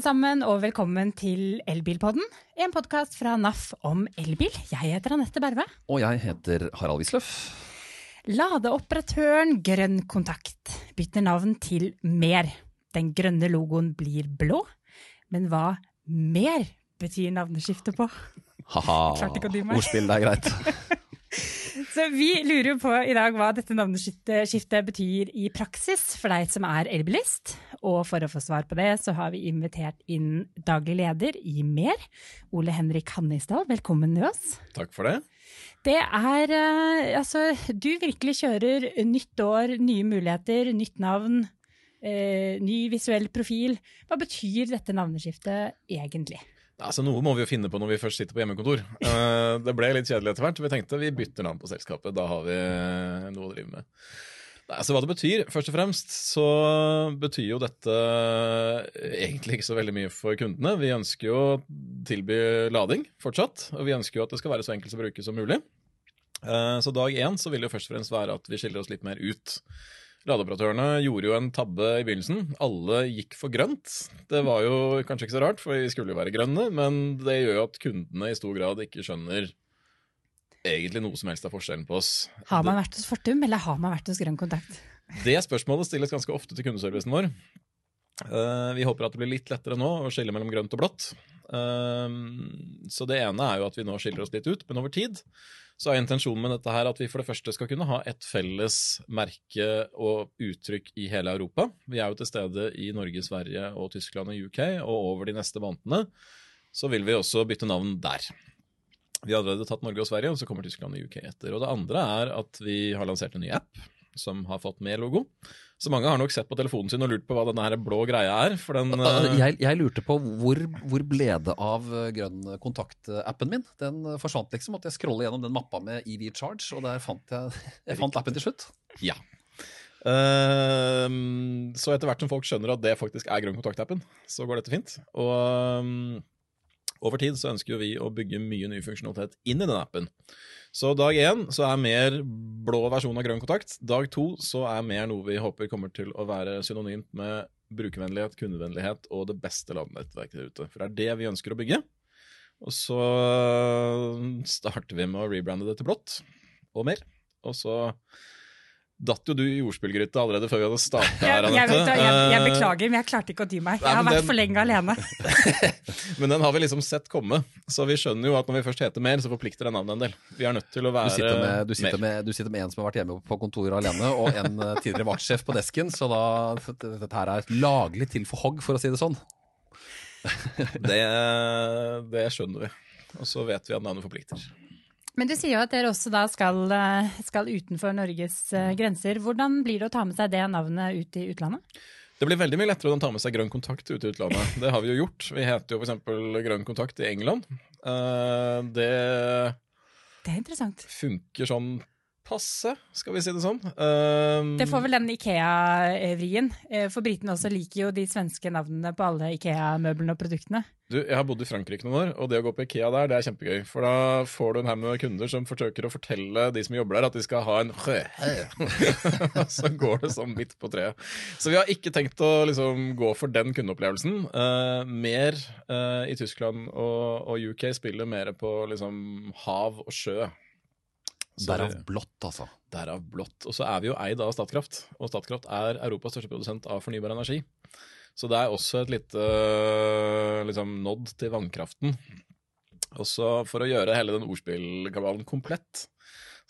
alle sammen, og velkommen til Elbilpodden. En podkast fra NAF om elbil. Jeg heter Anette Berve. Og jeg heter Harald Wisløff. Ladeoperatøren Grønn Kontakt bytter navn til Mer. Den grønne logoen blir blå. Men hva mer betyr navneskiftet på? Ha-ha. Ordspill, det er greit. Så vi lurer jo på i dag hva dette navneskiftet betyr i praksis for deg som er elbilist. Og for å få svar på det, så har vi invitert inn daglig leder i Mer, Ole Henrik Hannisdal. Velkommen til oss. Takk for det. Det er eh, Altså, du virkelig kjører nytt år, nye muligheter, nytt navn, eh, ny visuell profil. Hva betyr dette navneskiftet egentlig? Altså, Noe må vi jo finne på når vi først sitter på hjemmekontor. Eh, det ble litt kjedelig etter hvert. Vi tenkte vi bytter navn på selskapet. Da har vi noe å drive med. Altså Hva det betyr? Først og fremst så betyr jo dette egentlig ikke så veldig mye for kundene. Vi ønsker jo å tilby lading fortsatt, og vi ønsker jo at det skal være så enkelt å bruke som mulig. Eh, Så dag én så vil det jo først og fremst være at vi skiller oss litt mer ut. Ladeoperatørene gjorde jo en tabbe i begynnelsen. Alle gikk for grønt. Det var jo kanskje ikke så rart, for vi skulle jo være grønne, men det gjør jo at kundene i stor grad ikke skjønner egentlig noe som helst av forskjellen på oss. Har man vært hos Fortum, eller har man vært hos Grønn Kontakt? Det spørsmålet stilles ganske ofte til kundeservicen vår. Eh, vi håper at det blir litt lettere nå å skille mellom grønt og blått. Eh, så det ene er jo at vi nå skiller oss litt ut, men over tid så er intensjonen med dette her at vi for det første skal kunne ha et felles merke og uttrykk i hele Europa. Vi er jo til stede i Norge, Sverige og Tyskland og UK, og over de neste månedene så vil vi også bytte navn der. Vi har allerede tatt Norge og Sverige, og så kommer Tyskland og UK etter. Og det andre er at vi har lansert en ny app som har fått med logo. Så mange har nok sett på telefonen sin og lurt på hva denne her blå greia er. For den Altså, eh, Jeg, jeg lurte på hvor, hvor ble det av eh, Grønn kontakt-appen min? Den eh, forsvant liksom. Måtte jeg scrolle gjennom den mappa med EV Charge, og der fant jeg, jeg fant appen til slutt. Ja. Ehm, så etter hvert som folk skjønner at det faktisk er Grønn kontakt-appen, så går dette fint. Og ehm, over tid så ønsker vi å bygge mye ny funksjonalitet inn i den appen. Så dag én så er mer blå versjon av Grønn kontakt. Dag to så er mer noe vi håper kommer til å være synonymt med brukervennlighet, kundevennlighet og det beste landnettverket der ute. For det er det vi ønsker å bygge. Og så starter vi med å rebrande det til blått og mer. Og så datt jo du i ordspillgryta allerede før vi hadde starta Jeg, her. jeg, vet, jeg, jeg Eh, beklager, men jeg klarte ikke å dy meg. Jeg har Nei, vært den- for lenge alene. Men den har vi liksom sett komme, så vi skjønner jo at når vi først heter mer, så forplikter det navnet en del. Vi er nødt til å Du være sitter, med, du, sitter mer. med, du sitter med en som har vært hjemme på kontoret alene, og en eh, tidligere vaktsjef på desken, så da dette her er laglig til for hogg, for å si det sånn. Det, det skjønner vi. Og så vet vi at navnet forplikter. Men du sier jo at dere også da skal, eh, skal utenfor Norges eh, grenser. Hvordan blir det å ta med seg det navnet ut i utlandet? Det blir veldig mye lettere å ta med seg Grønn kontakt ut i utlandet. Det har vi jo gjort. Vi heter jo f.eks. Grønn kontakt i England. Eh, Det Det er funker sånn passe, skal vi si det sånn. Um, Det får vel den Ikea-vrien. eh, For britene også liker jo de svenske navnene på alle Ikea-møblene og produktene. Du, jeg har bodd i Frankrike noen år, og det å gå på Ikea der, det er kjempegøy. For da får du en haug med kunder som forsøker å fortelle de som jobber der, at de skal ha en Så går det sånn midt på treet. Så vi har ikke tenkt å liksom gå for den kundeopplevelsen. Uh, mer uh, i Tyskland og, og UK spiller mer på liksom hav og sjø. Derav blått, altså. Derav blått. Og så er vi jo eid av Statkraft, og Statkraft er Europas største produsent av fornybar energi. Så det er også et lite øh, liksom, nådd til vannkraften. Og så for å gjøre hele den ordspillkabalen komplett,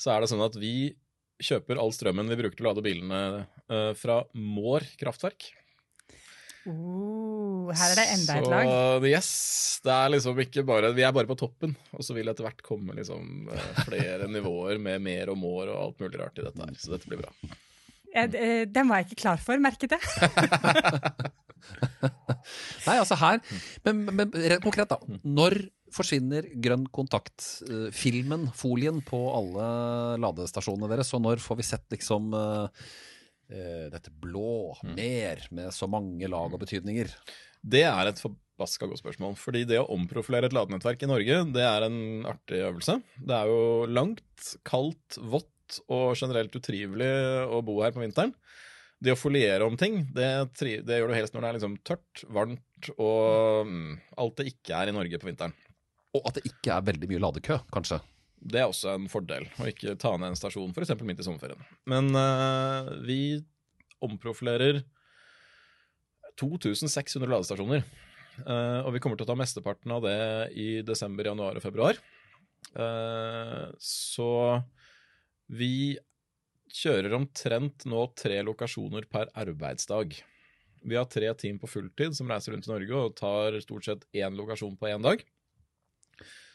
så er det sånn at vi kjøper all strømmen vi bruker til å lade bilene øh, fra Mår kraftverk. Oh, her er det enda et lag. Så yes, det er liksom ikke bare Vi er bare på toppen, og så vil det etter hvert komme liksom øh, flere nivåer med mer og more og alt mulig rart i dette her. Så dette blir bra. Ja, eh, Den var jeg ikke klar for, merket jeg. Nei, altså her Men, men rent konkret, da. Når forsvinner Grønn kontakt-filmen, folien, på alle ladestasjonene deres? Og når får vi sett liksom uh, eh, dette blå, mer, med så mange lag og betydninger? Det er et forbaska godt spørsmål. Fordi det å omprofilere et ladenettverk i Norge, det er en artig øvelse. Det er jo langt, kaldt, vått og generelt utrivelig å bo her på vinteren. Det å foliere om ting, det, det gjør du helst når det er liksom tørt, varmt, varmt, og mm, alt det ikke er i Norge på vinteren. Og at det ikke er veldig mye ladekø, kanskje. Det er også en fordel, å ikke ta ned en stasjon f.eks. midt i sommerferien. Men uh, vi omprofilerer 2600 ladestasjoner. Uh, og vi kommer til å ta mesteparten av det i desember, januar og februar. Uh, så vi kjører omtrent nå tre lokasjoner per arbeidsdag. Vi har tre team på fulltid som reiser rundt i Norge og tar stort sett én lokasjon på én dag.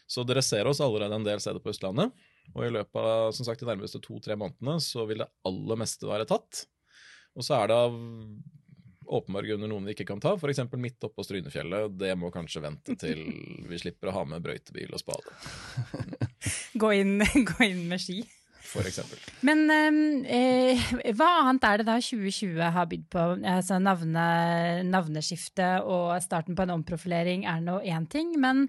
Så dere ser oss allerede en del steder på Østlandet. Og i løpet av som sagt, de nærmeste to-tre månedene så vil det aller meste være tatt. Og så er det av åpenbare grunner noen vi ikke kan ta, f.eks. midt oppå Strynefjellet. Det må kanskje vente til vi slipper å ha med brøytebil og spade. Gå inn, gå inn med ski. Eksempel. Men eh, hva annet er det da 2020 har bydd på? Altså navne, Navneskiftet og starten på en omprofilering er nå én ting, men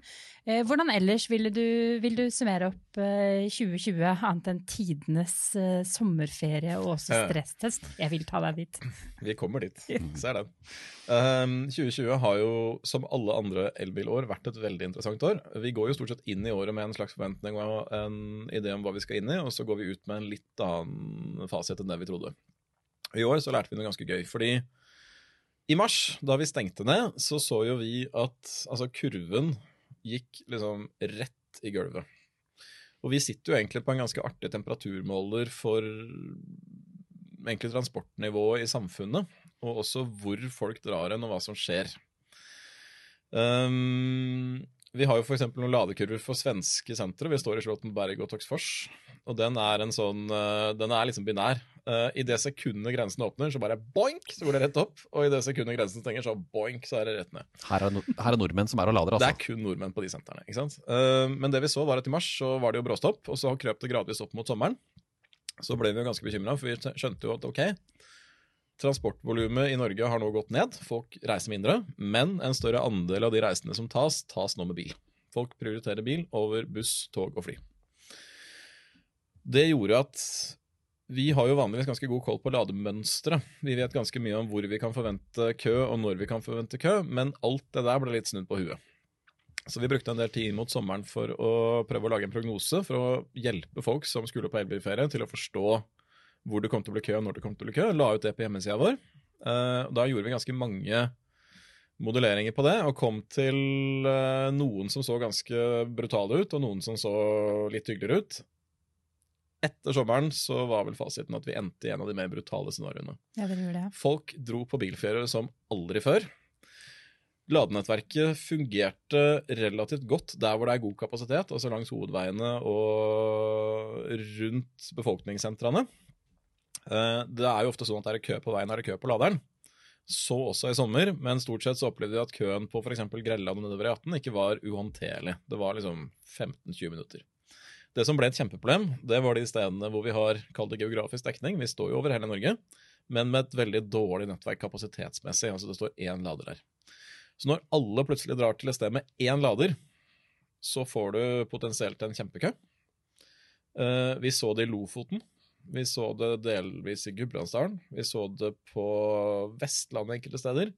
eh, hvordan ellers vil du, vil du summere opp eh, 2020, annet enn tidenes eh, sommerferie og også stresstest? Jeg vil ta deg dit. Vi kommer dit. Ser den. Um, 2020 har jo, som alle andre elbilår, vært et veldig interessant år. Vi går jo stort sett inn i året med en slags forventning og en idé om hva vi skal inn i, og så går vi ut med en litt annen fasit enn det vi trodde. I år så lærte vi noe ganske gøy, fordi i mars, da vi stengte ned, så så jo vi at altså, kurven gikk liksom rett i gulvet. Og vi sitter jo egentlig på en ganske artig temperaturmåler for egentlig transportnivået i samfunnet, og også hvor folk drar hen, og hva som skjer. Um, vi har jo f.eks. noen ladekurver for svenske sentre. Vi står i Slåttenberg og Toxfors. Og den er en sånn uh, Den er liksom binær. Uh, I det sekundet grensen åpner, så bare boink, så går det rett opp. Og i det sekundet grensen stenger, så boink, så er det rett ned. Her er, no her er nordmenn som er og lader, altså. Det er kun nordmenn på de sentrene. ikke sant? Uh, men det vi så, var at i mars så var det jo bråstopp, og så krøp det gradvis opp mot sommeren. Så ble vi jo ganske bekymra, for vi skjønte jo at ok, Transportvolumet i Norge har nå gått ned, folk reiser mindre, men en større andel av de reisene som tas, tas nå med bil. Folk prioriterer bil over buss, tog og fly. Det gjorde at vi har jo vanligvis ganske god koll på lademønstre. Vi vet ganske mye om hvor vi kan forvente kø, og når vi kan forvente kø, men alt det der ble litt snudd på huet. Så vi brukte en del tid inn mot sommeren for å prøve å lage en prognose for å hjelpe folk som skulle på elbilferie, til å forstå hvor det kom til å bli kø, og når det kom til å bli kø. La ut det på hjemmesida vår. Uh, da gjorde vi ganske mange modelleringer på det, og kom til uh, noen som så ganske brutale ut, og noen som så litt hyggeligere ut. Etter sommeren så var vel fasiten at vi endte i en av de mer brutale scenarioene. Ja, det det. Folk dro på bilferie som aldri før. Ladenettverket fungerte relativt godt der hvor det er god kapasitet, altså langs hovedveiene og rundt befolkningssentrene. Eh, det er jo ofte sånn at er det kø på veien, er det kø på laderen. Så også i sommer, men stort sett så opplevde vi at køen på f.eks. Grelland nedover E18 ikke var uhåndterlig. Det var liksom 15-20 minutter. Det som ble et kjempeproblem, det var de stedene hvor vi har kalt det geografisk dekning. Vi står jo over hele Norge, men med et veldig dårlig nettverk kapasitetsmessig. Altså det står én lader der. Så når alle plutselig drar til et sted med én lader, så får du potensielt en kjempekø. Eh, vi så det i Lofoten. Vi så det delvis i Gudbrandsdalen. Vi så det på Vestlandet enkelte steder.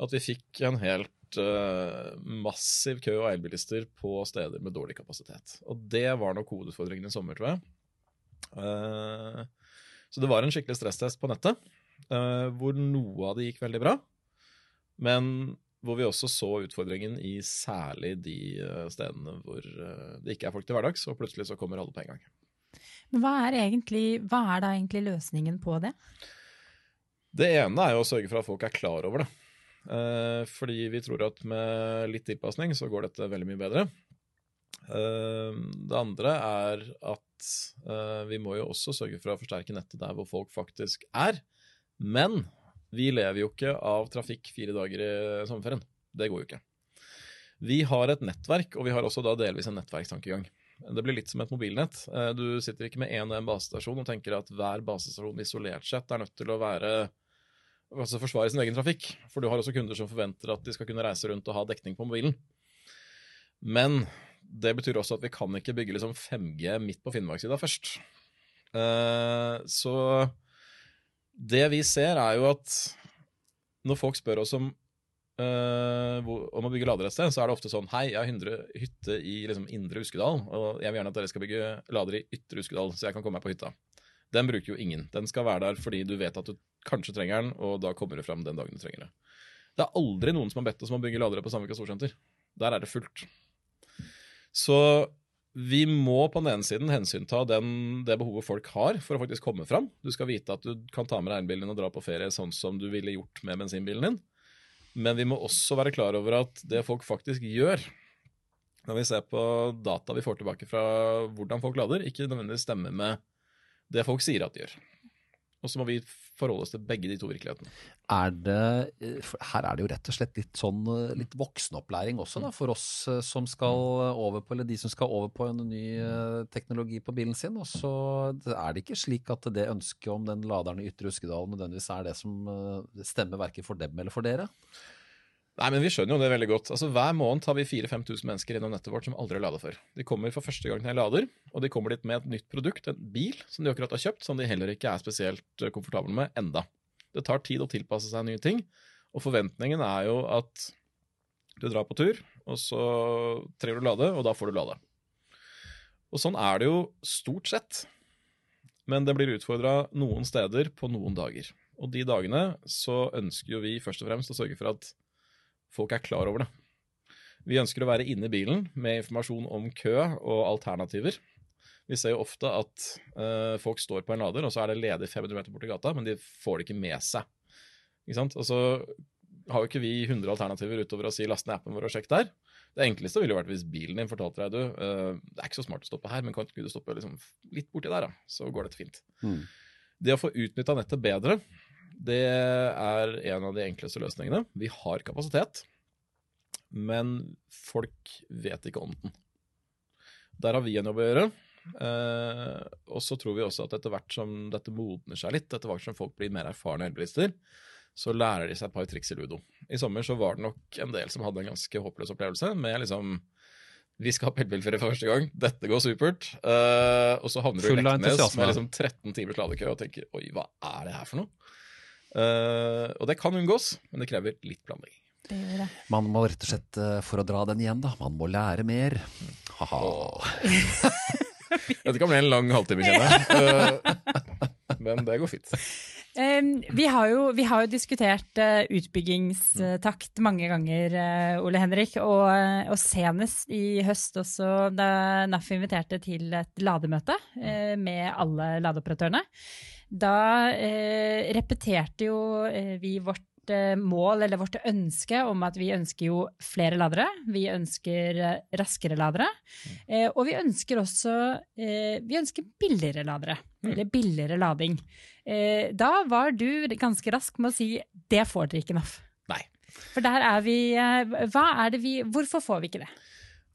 At vi fikk en helt uh, massiv kø av elbilister på steder med dårlig kapasitet. Og det var nok hovedutfordringen i sommer, tror jeg. Uh, så det var en skikkelig stresstest på nettet, uh, hvor noe av det gikk veldig bra. Men hvor vi også så utfordringen i særlig de stedene hvor det ikke er folk til hverdags, og plutselig så kommer alle på en gang. Men hva er, egentlig, hva er da egentlig løsningen på det? Det ene er jo å sørge for at folk er klar over det. Eh, fordi vi tror at med litt tilpasning så går dette veldig mye bedre. Eh, det andre er at eh, vi må jo også sørge for å forsterke nettet der hvor folk faktisk er. Men vi lever jo ikke av trafikk fire dager i sommerferien. Det går jo ikke. Vi har et nettverk, og vi har også da delvis en nettverkstankegang. Det blir litt som et mobilnett. Eh, du sitter ikke med én og én basestasjon og tenker at hver basestasjon isolert sett er nødt til å være altså forsvare sin egen trafikk. For du har også kunder som forventer at de skal kunne reise rundt og ha dekning på mobilen. Men det betyr også at vi kan ikke bygge liksom 5G midt på Finnmarkssida først. Eh, så det vi ser, er jo at når folk spør oss om hvor, om å bygge lader et sted, så er det ofte sånn Hei, jeg har hindre, hytte i liksom, indre Uskedal, og jeg vil gjerne at dere skal bygge lader i ytre Uskedal, så jeg kan komme meg på hytta. Den bruker jo ingen. Den skal være der fordi du vet at du kanskje trenger den, og da kommer du fram den dagen du trenger det. Det er aldri noen som har bedt oss om å bygge ladere på Sandvika Storsenter. Der er det fullt. Så vi må på den ene siden hensynta den, det behovet folk har for å faktisk komme fram. Du skal vite at du kan ta med deg elbilen din og dra på ferie sånn som du ville gjort med bensinbilen din. Men vi må også være klar over at det folk faktisk gjør, når vi ser på data vi får tilbake fra hvordan folk lader, ikke nødvendigvis stemmer med det folk sier at de gjør. Og så må vi forholde oss til begge de to virkelighetene. Er det, eh, her er det jo rett og slett litt sånn eh, litt voksenopplæring også, da, for oss eh, som skal over på, eller de som skal over på en ny teknologi på bilen sin. Og så er det ikke slik at det ønsket om den laderen i Ytre Huskedal nødvendigvis er det som stemmer verken for dem eller for dere. Nei, men Vi skjønner jo det veldig godt. Altså, Hver måned har vi 4000-5000 mennesker innom nettet vårt som aldri har ladet før. De kommer for første gang til en lader, og de kommer dit med et nytt produkt, en bil, som de akkurat har kjøpt, som de heller ikke er spesielt eh, komfortable med enda. Det tar tid å tilpasse seg nye ting, og forventningen er jo at du drar på tur, og så trenger du lade, og da får du lade. Og sånn er det jo stort sett. Men det blir utfordra noen steder på noen dager. Og de dagene så ønsker jo vi først og fremst å sørge for at folk er klar over det. Vi ønsker å være inne i bilen med informasjon om kø og alternativer. Vi ser jo ofte at uh, folk står på en lader, og så er det ledig 500 meter borti gata, men de får det ikke med seg. Ikke sant? Og så har jo ikke vi 100 alternativer utover å si 'last ned appen vår og sjekk der'. Det enkleste ville jo vært hvis bilen din fortalte deg du, uh, det er ikke så smart å stoppe her, men kan ikke du stoppe liksom litt borti der, da? Så går dette fint. Det å få utnytta nettet bedre, det er en av de enkleste løsningene. Vi har kapasitet, men folk vet ikke om den. Der har vi en jobb å gjøre. Uh, og så tror vi også at etter hvert som dette modner seg litt, etter hvert som folk blir mer erfarne elbilister, så lærer de seg et par triks i ludo. I sommer så var det nok en del som hadde en ganske håpløs opplevelse med liksom vi skal ha pelbilferie for første gang, dette går supert. Uh, og så havner du i Leknes med liksom 13 timers ladekø og tenker oi, hva er det her for noe? Eh, og det kan unngås, men det krever litt planlegging. Det gjør det. Man må rett og slett, eh, for å dra den igjen, da, man må lære mer. Ha-ha. Dette kan bli en lang halvtime, kjenner jeg. Eh, men det går fint. Um, vi, har jo, vi har jo diskutert uh, utbyggingstakt mange ganger, uh, Ole Henrik. Og, og senest i høst også, da NAF inviterte til et lademøte uh, med alle ladeoperatørene. Da eh, repeterte jo uh, vi vårt uh, mål, eller vårt ønske, om at vi ønsker jo flere ladere. Vi ønsker uh, raskere ladere. Eh, og vi ønsker også eh, vi ønsker billigere ladere. Eller billigere lading. Eh, da var du ganske rask med å si det får dere ikke NAF. Nei. For der er vi eh, Hva er det vi Hvorfor får vi ikke det?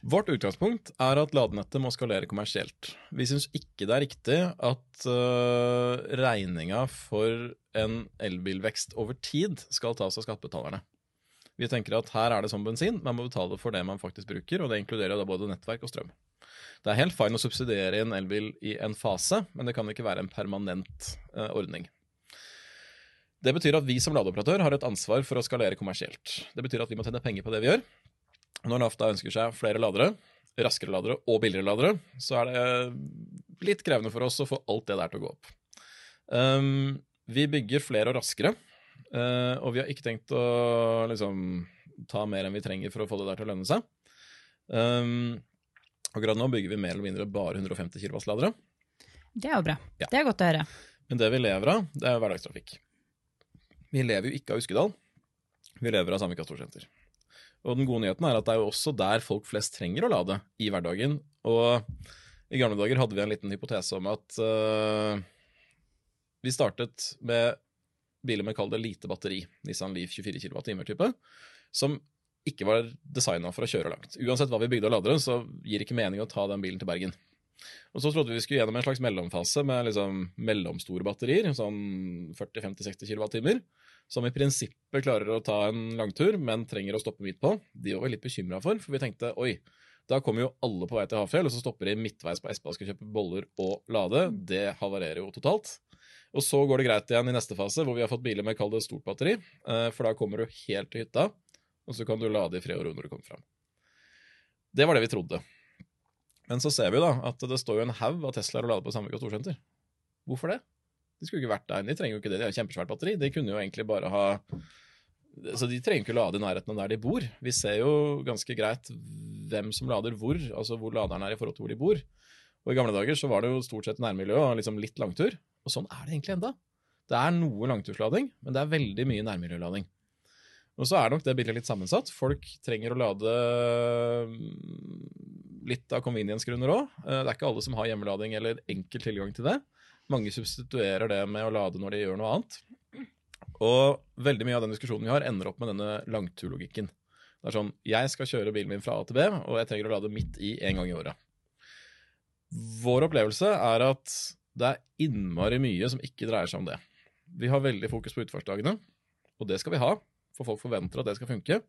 Vårt utgangspunkt er at ladenettet må skalere kommersielt. Vi syns ikke det er riktig at uh, regninga for en elbilvekst over tid skal tas av skattebetalerne. Vi tenker at her er det som bensin, man må betale for det man faktisk bruker, og det inkluderer da både nettverk og strøm. Det er helt fine å subsidiere en elbil i en fase, men det kan ikke være en permanent uh, ordning. Det betyr at vi som ladeoperatør har et ansvar for å skalere kommersielt. Det betyr at vi må tjene penger på det vi gjør. Når NAF da ønsker seg flere ladere, raskere ladere og billigere ladere, så er det litt krevende for oss å få alt det der til å gå opp. Um, vi bygger flere og raskere, uh, og vi har ikke tenkt å liksom ta mer enn vi trenger for å få det der til å lønne seg. Um, akkurat nå bygger vi mer eller mindre bare 150 kW-ladere. Det er jo bra. Ja. Det er godt å høre. Men det vi lever av, det er hverdagstrafikk. Vi lever jo ikke av Uskedal. Vi lever av Sandvika Storsenter. Og den gode nyheten er at det er jo også der folk flest trenger å lade i hverdagen. Og i gamle dager hadde vi en liten hypotese om at uh, vi startet med biler med kall det lite batteri, Nissan Leaf 24 kWh-type, som ikke var designa for å kjøre langt. Uansett hva vi bygde av ladere, så gir det ikke mening å ta den bilen til Bergen. Og så trodde vi vi skulle gjennom en slags mellomfase med liksom mellomstore batterier, sånn 40-50-60 kWh, som i prinsippet klarer å ta en langtur, men trenger å stoppe midt på. De var vi litt bekymra for, for vi tenkte oi, da kommer jo alle på vei til Hafjell, og så stopper de midtveis på Espa og skal kjøpe boller og lade. Det havarerer jo totalt. Og så går det greit igjen i neste fase, hvor vi har fått biler med kall det stort batteri, eh, for da kommer du helt til hytta, og så kan du lade i fred og ro når du kommer fram. Det var det vi trodde. Men så ser vi da at det står jo en haug av Teslaer å lade på Sandvika Storsenter. Hvorfor det? De skulle ikke vært der. De trenger jo ikke det, de har kjempesvært batteri. De kunne jo egentlig bare ha Så de trenger ikke lade i nærheten av der de bor. Vi ser jo ganske greit hvem som lader hvor, altså hvor laderen er i forhold til hvor de bor. Og i gamle dager så var det jo stort sett nærmiljø og liksom litt langtur. Og sånn er det egentlig enda. Det er noe langturslading, men det er veldig mye nærmiljølading. Og så er nok det bildet litt sammensatt. Folk trenger å lade litt av convenience-grunner òg. Det er ikke alle som har hjemmelading eller enkel tilgang til det. Mange substituerer det med å lade når de gjør noe annet. Og veldig mye av den diskusjonen vi har, ender opp med denne langturlogikken. Det er sånn, Jeg skal kjøre bilen min fra A til B, og jeg trenger å lade midt i en gang i året. Vår opplevelse er at det er innmari mye som ikke dreier seg om det. Vi har veldig fokus på utfartsdagene, og det skal vi ha, for folk forventer at det skal funke.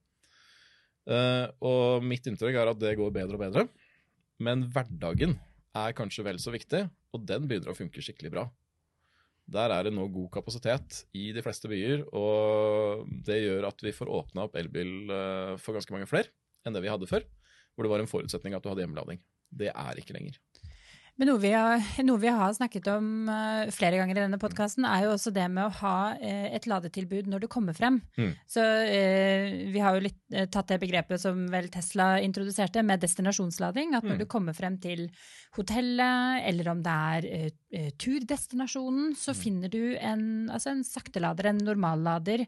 Uh, og mitt inntrykk er at det går bedre og bedre. Men hverdagen er kanskje vel så viktig, og den begynner å funke skikkelig bra. Der er det nå god kapasitet i de fleste byer, og det gjør at vi får åpna opp elbil uh, for ganske mange flere enn det vi hadde før, hvor det var en forutsetning at du hadde hjemmelading. Det er ikke lenger. Men noe vi, har, noe vi har snakket om uh, flere ganger i denne podkasten, er jo også det med å ha uh, et ladetilbud når du kommer frem. Mm. Så uh, vi har jo litt, tatt det begrepet som vel Tesla introduserte, med destinasjonslading. At når mm. du kommer frem til hotellet, eller om det er turdestinasjonen, så mm. finner du en, altså en saktelader, en normallader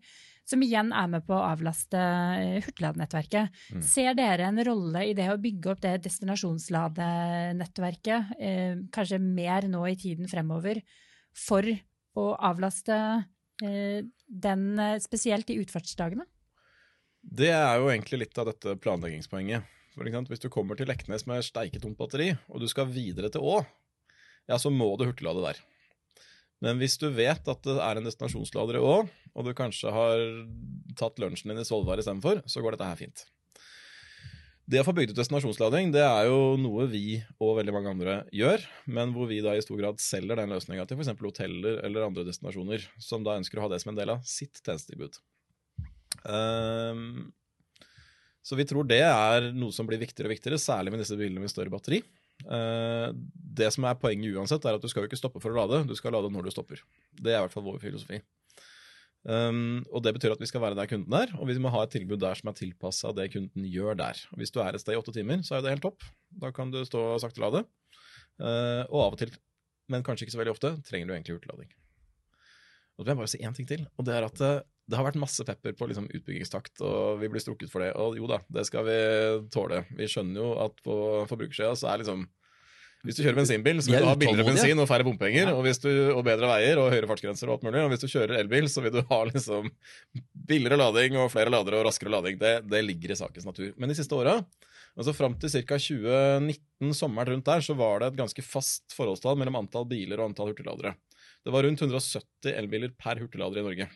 som igjen er med på å avlaste eh, hurtigladenettverket. Mm. Ser dere en rolle i det å bygge opp det destinasjonsladenettverket, eh, kanskje mer nå i tiden fremover, for å avlaste eh, den eh, spesielt i utfartsdagene? Det er jo egentlig litt av dette planleggingspoenget. For Hvis du kommer til Leknes med steiketomt batteri, og du skal videre til Å, ja, så må du hurtiglade der. Men hvis du vet at det er en destinasjonslader Å, og du kanskje har tatt lunsjen din i Svolvær istedenfor, så går dette her fint. Det å få bygd ut destinasjonslading det er jo noe vi og veldig mange andre gjør, men hvor vi da i stor grad selger den løsninga til f.eks. hoteller eller andre destinasjoner som da ønsker å ha det som en del av sitt tjenestetilbud. Um, så vi tror det er noe som blir viktigere og viktigere, særlig med disse bilene med større batteri. Uh, det som er poenget uansett, er at du skal jo ikke stoppe for å lade, du skal lade når du stopper. Det er i hvert fall vår filosofi. Um, og Det betyr at vi skal være der kunden er, og vi må ha et tilbud der som er tilpassa det kunden gjør der. Hvis du er et sted i åtte timer, så er det helt topp. Da kan du stå og sakte lade. Uh, og av og til, men kanskje ikke så veldig ofte, trenger du egentlig hurtiglading. Og så vil jeg bare si én ting til, og det er at det, har vært masse pepper på liksom, utbyggingstakt, og vi blir strukket for det. Og jo da, det skal vi tåle. Vi skjønner jo at på forbrukersida så er liksom hvis du kjører bensinbil, så vil du ha billigere bensin og færre bompenger, ja. og, du, og, bedre veier og høyere fartsgrenser og alt mulig. Og hvis du kjører elbil, så vil du ha liksom billigere lading og flere ladere og raskere lading. Det, det ligger i sakens natur. Men de siste åra, altså fram til ca. 2019, sommeren rundt der, så var det et ganske fast forholdstall mellom antall biler og antall hurtigladere. Det var rundt 170 elbiler per hurtiglader i Norge.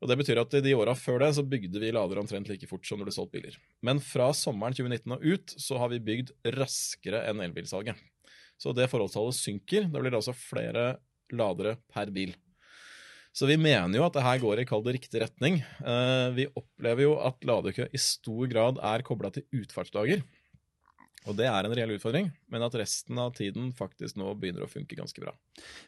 Og Det betyr at i de åra før det så bygde vi ladere omtrent like fort som når det solgt biler. Men fra sommeren 2019 og ut så har vi bygd raskere enn elbilsalget. Så det forholdstallet synker. Det blir altså flere ladere per bil. Så vi mener jo at det her går i kall det riktig retning. Eh, vi opplever jo at ladekø i stor grad er kobla til utfartsdager. Og det er en reell utfordring, men at resten av tiden faktisk nå begynner å funke ganske bra.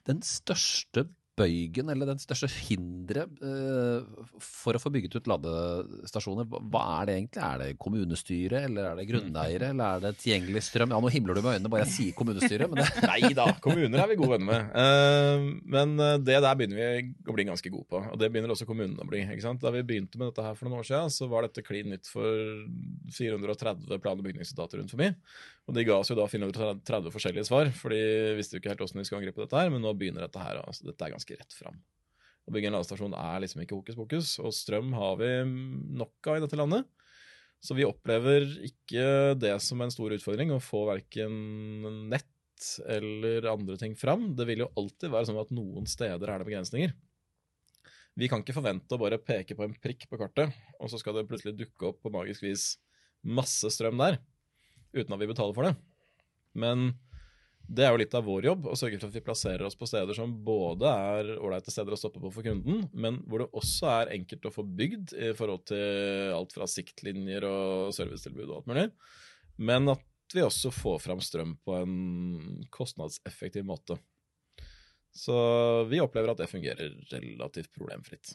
Den største bøygen eller den største hinderet uh, for å få bygget ut ladestasjoner, hva er det egentlig? Er det kommunestyret, eller er det grunneiere, eller er det tilgjengelig strøm? Ja, nå himler du med øynene bare jeg sier kommunestyret, men det Nei da, kommuner er vi gode venner med. Uh, men eh, det der begynner vi å bli ganske gode på, og det begynner også kommunene å bli. ikke sant? Da vi begynte med dette her for noen år siden, så var dette klin nytt for 430 plan- og bygningsetater rundt forbi. Og de ga oss jo da 430 forskjellige svar, for de visste jo ikke helt hvordan vi skulle angripe dette her, men nå begynner dette her. altså Dette er ganske rett fram. Å bygge en ladestasjon er liksom ikke hokus pokus, og strøm har vi nok av i dette landet. Så vi opplever ikke det som en stor utfordring å få verken nett eller andre ting fram. Det vil jo alltid være sånn at noen steder er det begrensninger. Vi kan ikke forvente å bare peke på en prikk på kartet, og så skal det plutselig dukke opp på magisk vis masse strøm der uten at vi betaler for det. Men Det er jo litt av vår jobb å sørge for at vi plasserer oss på steder som både er ålreite steder å stoppe på for kunden, men hvor det også er enkelt å få bygd i forhold til alt fra siktlinjer og servicetilbud og alt mulig. Men at vi også får fram strøm på en kostnadseffektiv måte. Så vi opplever at det fungerer relativt problemfritt.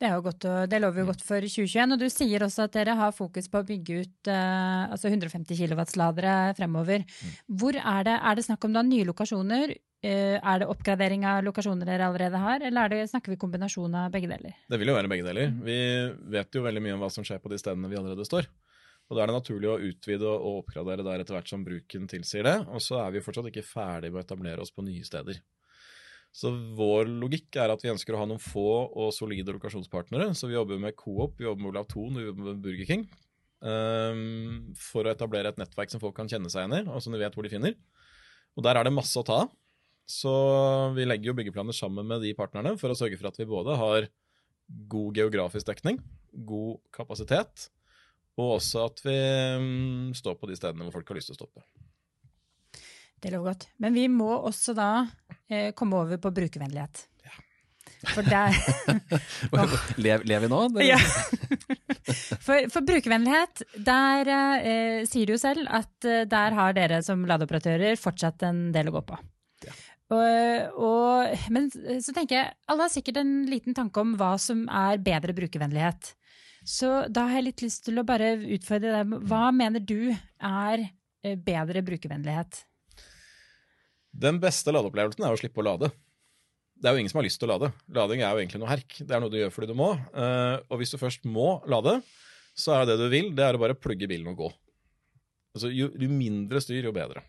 Det, jo godt, det lover jo godt for 2021. Og du sier også at dere har fokus på å bygge ut eh, altså 150 kW-ladere fremover. Hvor er det, er det snakk om da nye lokasjoner? Eh, er det oppgradering av lokasjoner dere allerede har, eller er det, snakker vi kombinasjon av begge deler? Det vil jo være begge deler. Vi vet jo veldig mye om hva som skjer på de stedene vi allerede står. Og Da er det naturlig å utvide og oppgradere der etter hvert som bruken tilsier det. Og så er vi fortsatt ikke ferdig med å etablere oss på nye steder. Så vår logikk er at vi ønsker å ha noen få og solide lokasjonspartnere. Så vi jobber med Coop, vi jobber med Olav Thon, vi jobber med Burger King. Um, for å etablere et nettverk som folk kan kjenne seg igjen i, og som de vet hvor de finner. Og der er det masse å ta av. Så vi legger jo byggeplaner sammen med de partnerne for å sørge for at vi både har god geografisk dekning, god kapasitet, og også at vi um, står på de stedene hvor folk har lyst til å stoppe. Det lover godt. Men vi må også da eh, komme over på brukervennlighet. Ja. For der Lever lev vi nå? Ja. for, for, brukervennlighet, der eh, sier du jo selv at eh, der har dere som ladeoperatører fortsatt en del å gå på. Ja. Og, og, men så tenker jeg, alle har sikkert en liten tanke om hva som er bedre brukervennlighet. Så da har jeg litt lyst til å bare utfordre deg. Hva mener du er eh, bedre brukervennlighet? Den beste ladeopplevelsen er å slippe å lade. Det er jo ingen som har lyst til å lade. Lading er jo egentlig noe herk. Det er noe du gjør fordi du må. Eh, og hvis du først må lade, så er det du vil, det er å bare plugge bilen og gå. Altså, jo, jo mindre styr, jo bedre.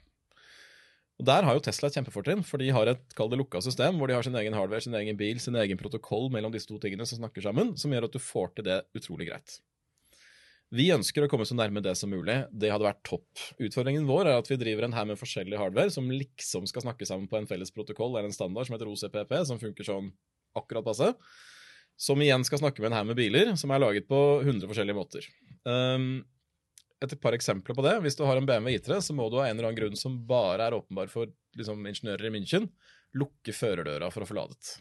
Og Der har jo Tesla et kjempefortrinn, for de har et kall lukka system hvor de har sin egen hardware, sin egen bil, sin egen protokoll mellom disse to tingene som snakker sammen, som gjør at du får til det utrolig greit. Vi ønsker å komme så nærme det som mulig. Det hadde vært topp. Utfordringen vår er at vi driver en her med forskjellig hardware som liksom skal snakke sammen på en felles protokoll eller en standard som heter OCPP, som funker sånn akkurat passe. Som igjen skal snakke med en her med biler, som er laget på 100 forskjellige måter. Um, et par eksempler på det. Hvis du har en BMW I3, så må du av en eller annen grunn som bare er åpenbar for liksom, ingeniører i München, lukke førerdøra for å få ladet.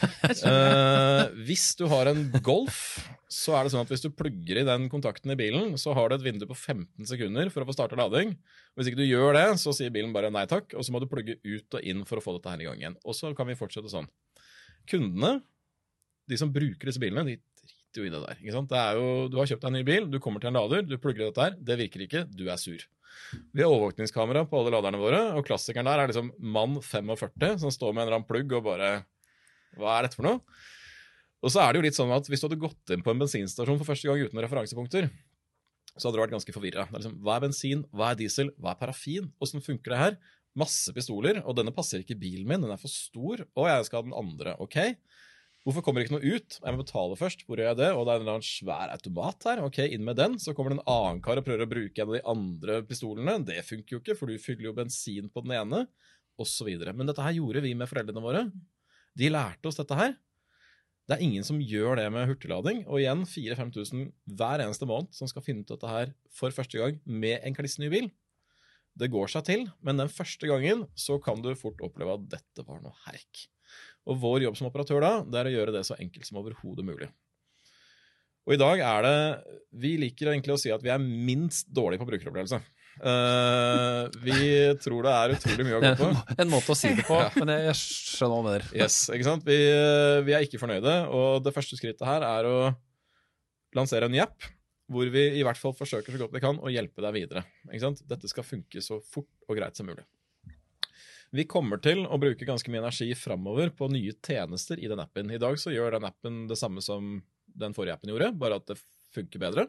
Uh, hvis du har en Golf, så er det sånn at hvis du plugger i den kontakten i bilen, så har du et vindu på 15 sekunder for å få starta lading. Hvis ikke du gjør det, så sier bilen bare nei takk, og så må du plugge ut og inn for å få dette her i gang igjen. Og så kan vi fortsette sånn. Kundene, de som bruker disse bilene, de driter jo i det der. Det jo, Du har kjøpt deg en ny bil, du kommer til en lader, du plugger i dette her, det virker ikke, du er sur. Vi har overvåkningskamera på alle laderne våre, og klassikeren der er liksom mann 45 som står med en eller annen plugg og bare Hva er dette for noe? Og så er det jo litt sånn at Hvis du hadde gått inn på en bensinstasjon for første gang uten referansepunkter, så hadde du vært ganske forvirra. Liksom, hva er bensin, hva er diesel, hva er parafin? Åssen funker det her? Masse pistoler, og denne passer ikke bilen min, den er for stor, og jeg skal ha den andre. Ok, Hvorfor kommer det ikke noe ut? Jeg må betale først. Hvor gjør jeg det? Og det er en eller annen svær automat her. Ok, inn med den. Så kommer det en annen kar og prøver å bruke en av de andre pistolene. Det funker jo ikke, for du fyller jo bensin på den ene, osv. Men dette her gjorde vi med foreldrene våre. De lærte oss dette her. Det er ingen som gjør det med hurtiglading. Og igjen 4000-5000 hver eneste måned som skal finne ut dette her for første gang med en kliss ny bil. Det går seg til, men den første gangen så kan du fort oppleve at dette var noe herk. Og vår jobb som operatør da, det er å gjøre det så enkelt som overhodet mulig. Og i dag er det Vi liker egentlig å si at vi er minst dårlige på brukeropplevelse. Uh, vi tror det er utrolig mye å gå på. En måte å si det på, ja. men jeg skjønner hva du mener. Yes, ikke sant? Vi, vi, er ikke fornøyde, og det første skrittet her er å lansere en ny app. Hvor vi i hvert fall forsøker så godt vi kan å hjelpe deg videre. Ikke sant? Dette skal funke så fort og greit som mulig. Vi kommer til å bruke ganske mye energi framover på nye tjenester i den appen. I dag så gjør den appen det samme som den forrige appen gjorde, bare at det funker bedre.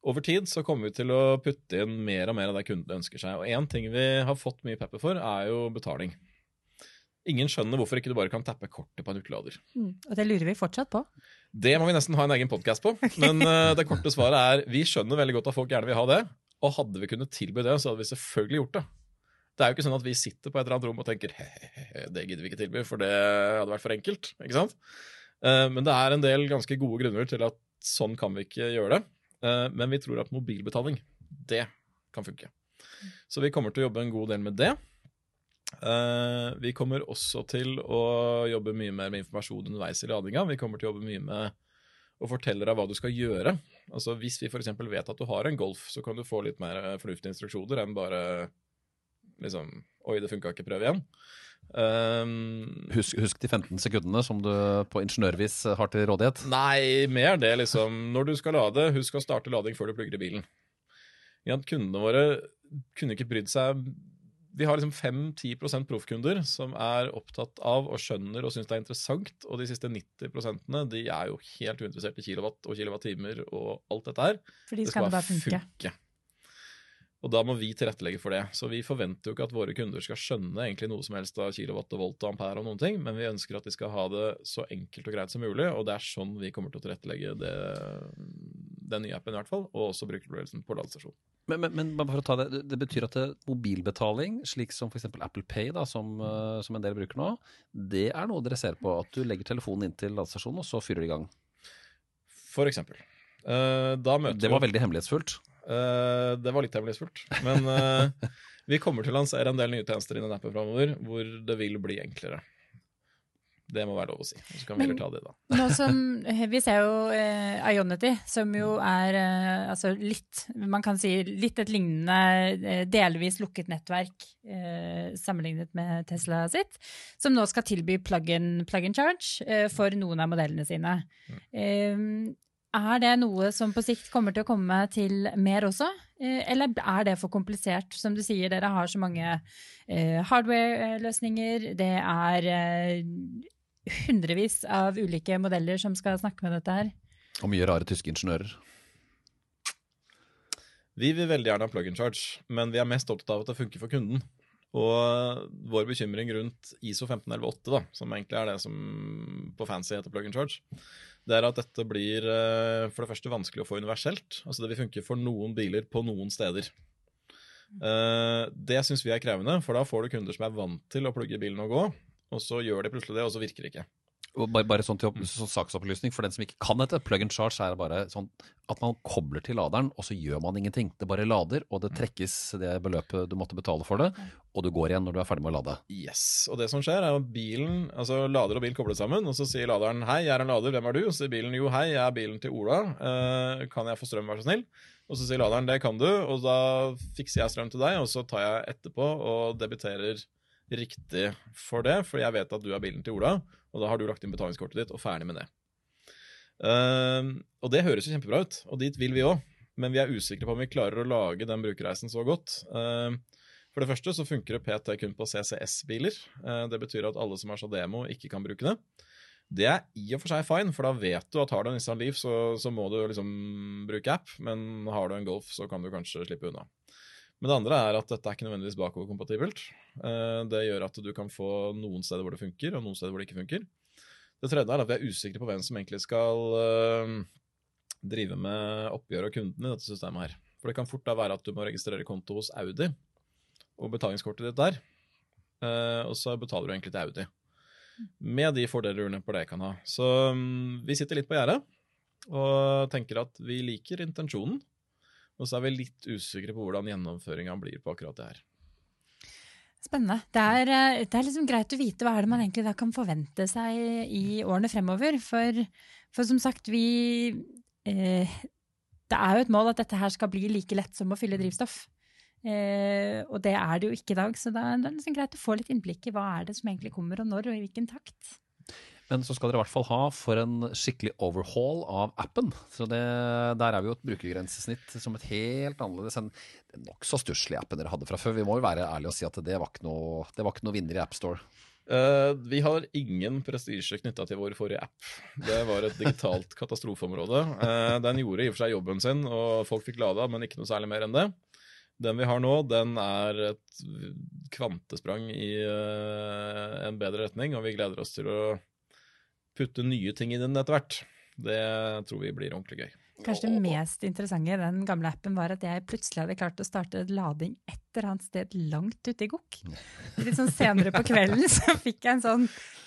Over tid så kommer vi til å putte inn mer og mer av det kundene ønsker seg. Og én ting vi har fått mye pepper for, er jo betaling. Ingen skjønner hvorfor ikke du bare kan tappe kortet på en utelader. Mm, og det lurer vi fortsatt på. Det må vi nesten ha en egen podkast på. Men uh, det korte svaret er vi skjønner veldig godt at folk gjerne vil ha det. Og hadde vi kunnet tilby det, så hadde vi selvfølgelig gjort det. Det er jo ikke sånn at vi sitter på et eller annet rom og tenker det gidder vi ikke tilby, for det hadde vært for enkelt. ikke sant? Uh, men det er en del ganske gode grunner til at sånn kan vi ikke gjøre det. Eh, men vi tror at mobilbetaling, det kan funke. Så vi kommer til å jobbe en god del med det. Eh, vi kommer også til å jobbe mye mer med informasjon underveis i ladinga. Vi kommer til å jobbe mye med å fortelle deg hva du skal gjøre. Altså Hvis vi f.eks. vet at du har en Golf, så kan du få litt mer eh, fornuftige instruksjoner enn bare liksom Oi, det funka ikke, prøv igjen. Um, husk, husk, de 15 sekundene som du på ingeniørvis har til rådighet. Nei, mer det, liksom. Når du skal lade, husk å starte lading før du plugger i bilen. Ja, kundene våre kunne ikke brydd seg vi har liksom 5-10% proffkunder som er opptatt av og skjønner og syns det er interessant. Og de siste 90% de er jo helt uinteressert i kilowatt og kilowattimer og alt dette her. For de skal, det skal bare funke. funke. Og da må vi tilrettelegge for det. Så vi forventer jo ikke at våre kunder skal skjønne egentlig noe som helst av kilowatt og volt og ampere og noen ting, men vi ønsker at de skal ha det så enkelt og greit som mulig, og det er sånn vi kommer til å tilrettelegge det, den nye appen i hvert fall, og også brukeropplevelsen på ladestasjonen. Men, men, men, for å ta det, det betyr at det, mobilbetaling, slik som f.eks. Apple Pay, da, som, uh, som, en del bruker nå, det er noe dere ser på? At du legger telefonen inn til ladestasjonen, og så fyrer det i gang? For eksempel. Uh, det var veldig hemmelighetsfullt? Uh, det var litt hemmelighetsfullt. Men uh, vi kommer til å lansere en del nye tjenester i den appen framover hvor det vil bli enklere. Det må være lov å si. Så kan vi heller ta det da. Nå som, vi ser jo eh, Ionity, som jo er eh, altså litt Man kan si litt et lignende eh, delvis lukket nettverk eh, sammenlignet med Tesla sitt, som nå skal tilby plug-in plug charge for noen av modellene sine. Mm. Er det noe som på sikt kommer til å komme til mer også, eh, eller er det for komplisert? Som du sier, dere har så mange eh, hardware-løsninger. Det er eh, hundrevis av ulike modeller som skal snakke med dette her. Og mye rare tyske ingeniører. Vi vil veldig gjerne ha plug-in charge, men vi er mest opptatt av at det funker for kunden. Og vår bekymring rundt ISO 15118, da, som egentlig er det som på fancy heter plug-in charge, det er at dette blir eh, for det første vanskelig å få universelt. Altså det vil funke for noen biler på noen steder. Eh, det syns vi er krevende, for da får du kunder som er vant til å plugge bilen og gå, og så gjør de plutselig det, og så virker det ikke. Bare, bare sånn til så saksopplysning for den som ikke kan dette. Plug and charge er bare sånn at man kobler til laderen, og så gjør man ingenting. Det bare lader, og det trekkes det beløpet du måtte betale for det, og du går igjen når du er ferdig med å lade. Yes, Og det som skjer, er at bilen, altså lader og bil kobler sammen, og så sier laderen 'hei, jeg er en lader, hvem er du?' Og så sier bilen 'jo, hei, jeg er bilen til Ola, uh, kan jeg få strøm, vær så snill?' Og så sier laderen 'det kan du', og da fikser jeg strøm til deg, og så tar jeg etterpå og debiterer riktig for det, for jeg vet at du er bilen til Ola, og da har du lagt inn betalingskortet ditt og ferdig med det. Uh, og det høres jo kjempebra ut, og dit vil vi òg, men vi er usikre på om vi klarer å lage den brukerreisen så godt. Uh, for det første så funker det PT kun på CCS-biler. Uh, det betyr at alle som har så demo, ikke kan bruke det. Det er i og for seg fine, for da vet du at har du en Nissan Leaf, så, så må du liksom bruke app, men har du en Golf, så kan du kanskje slippe unna. Men det andre er at dette er ikke nødvendigvis bakoverkompatibelt. Eh, det gjør at du kan få noen steder hvor det funker, og noen steder hvor det ikke funker. Det tredje er at vi er usikre på hvem som egentlig skal eh, drive med oppgjør av kunden i dette systemet her. For det kan fort da være at du må registrere konto hos Audi, og betalingskortet ditt der. Eh, og så betaler du egentlig til Audi. Med de fordeler på det kan ha. Så mm, vi sitter litt på gjerdet og tenker at vi liker intensjonen. Og så er vi litt usikre på hvordan gjennomføringa blir på akkurat det her. Spennende. Det er, eh, det er, liksom greit å vite hva er det man egentlig kan forvente seg i årene fremover. For, for som sagt, vi eh, Det er jo et mål at dette her skal bli like lett som å fylle drivstoff. Eh, og det er det jo ikke i dag, så det er, det liksom greit å få litt innblikk i hva er det som egentlig kommer, og når, og i hvilken takt. Men så skal dere i hvert fall ha for en skikkelig overhaul av appen. Så det, der er vi jo et brukergrensesnitt som et helt annerledes enn den nokså stusslige appen dere hadde fra før. Vi må jo være ærlige og si at det var ikke noe, var ikke noe vinner i AppStore. Uh, vi har ingen prestisje knytta til vår forrige app. Det var et digitalt katastrofeområde. Uh, den gjorde i og for seg jobben sin, og folk fikk lada, men ikke noe særlig mer enn det. Den vi har nå, den er et kvantesprang i uh, en bedre retning, og vi gleder oss til å putte nye ting i den etter hvert. Det tror vi blir ordentlig gøy. Kanskje det mest interessante i den gamle appen var at jeg plutselig hadde klart å starte lading ett eller annet sted langt ute i gokk. Litt sånn senere på kvelden så fikk jeg en sånn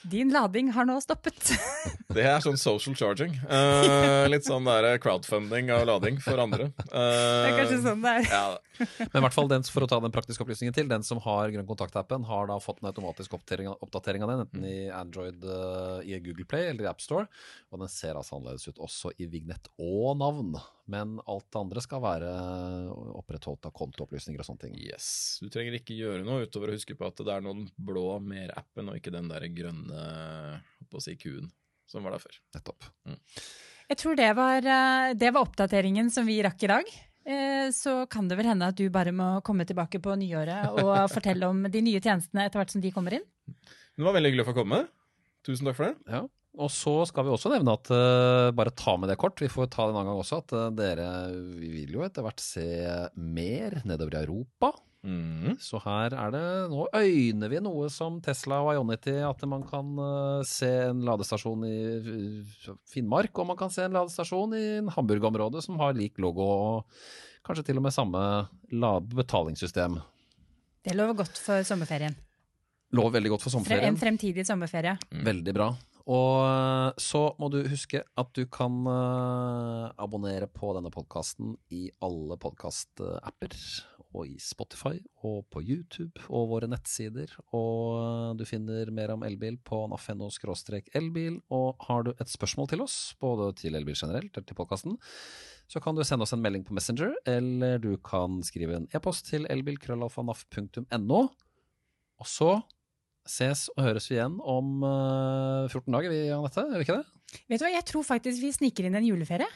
Din lading har nå stoppet. Det er sånn social charging. Uh, litt sånn der crowdfunding av lading for andre. Det er kanskje Uh, sånn det er. ja, Men i hvert fall den, for å ta den praktiske opplysningen til, den som har Grønn kontakt-appen, har da fått en automatisk oppdatering, oppdatering av den, enten i Android, uh, i Google Play eller i AppStore. Og den ser altså annerledes ut også i vignett og navn. Men alt det andre skal være opprettholdt av kontoopplysninger og sånne ting. yes. Du trenger ikke gjøre noe utover å huske på at det er noen blå mer-appen, og ikke den der grønne på å si kuen som var der før. Nettopp. Jeg tror det var, eh, det var oppdateringen som vi rakk i dag. Eh, Så kan det vel hende at du bare må komme tilbake på nyåret og fortelle om de nye tjenestene etter hvert som de kommer inn. Det var veldig hyggelig å få komme. Tusen takk for det. Ja. Og så skal vi også nevne at uh, bare ta med det kort, vi får ta det en annen gang også, at uh, dere vi vil jo etter hvert se mer nedover i Europa. Mm. Så her er det Nå øyner vi noe som Tesla og Ionity, at man kan uh, se en ladestasjon i Finnmark, og man kan se en ladestasjon i en Hamburg-område som har lik logo, og kanskje til og med samme betalingssystem. Det lover godt for sommerferien. Lover veldig godt for Fre- sommerferien. En fremtidig sommerferie. Veldig bra. Og eh, så må du huske at du kan eh, abonnere på denne podkasten i alle podkastapper. Og i Spotify og på YouTube og våre nettsider. Og eh, du finner mer om elbil på naf.no elbil. Og har du et spørsmål til oss, både til elbil generelt eller til podkasten, så kan du sende oss en melding på Messenger, eller du kan skrive en e-post til elbilkrøllalfanaf.no. Og så ses og høres vi igjen om eh, 14 dager, vi, Anette? Gjør vi ikke det? Vet du hva, jeg tror faktisk vi sniker inn en juleferie.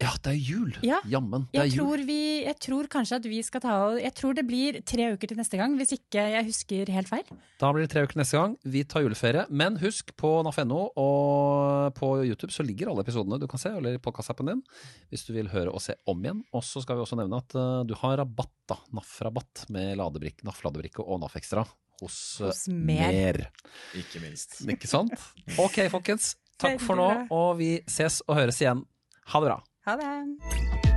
Ja, det er jul! Ja, Jammen, det er Jeg jul. tror, vi, jeg tror kanskje at vi skal ta Jeg tror det blir tre uker til neste gang, hvis ikke jeg husker helt feil. Da blir det tre uker neste gang. Vi tar juleferie. Men husk, på NAF.no og på YouTube så ligger alle episodene du kan se, eller i podkastappen din, hvis du vil høre og se om igjen. Og så skal vi også nevne at eh, du har rabatt, da. NAF-rabatt med ladebrikke, NAF-ladebrikke og NAF Extra hos, eh, Hos Mer. Ikke minst. Ikke sant? Ok, folkens. Takk for nå, og vi ses og høres igjen. Ha det bra. Ha det!